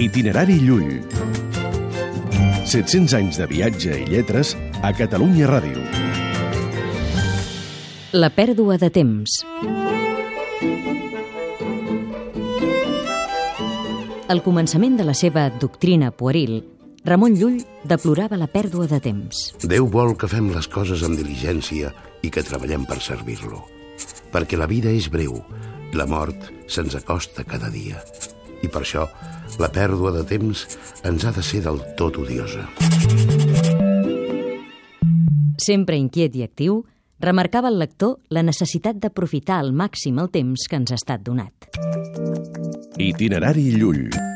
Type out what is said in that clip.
Itinerari Llull. 700 anys de viatge i lletres a Catalunya Ràdio. La pèrdua de temps. Al començament de la seva doctrina pueril, Ramon Llull deplorava la pèrdua de temps. Déu vol que fem les coses amb diligència i que treballem per servir-lo. Perquè la vida és breu, la mort se'ns acosta cada dia. I per això, la pèrdua de temps ens ha de ser del tot odiosa. Sempre inquiet i actiu, remarcava el lector la necessitat d'aprofitar al màxim el temps que ens ha estat donat. Itinerari Llull.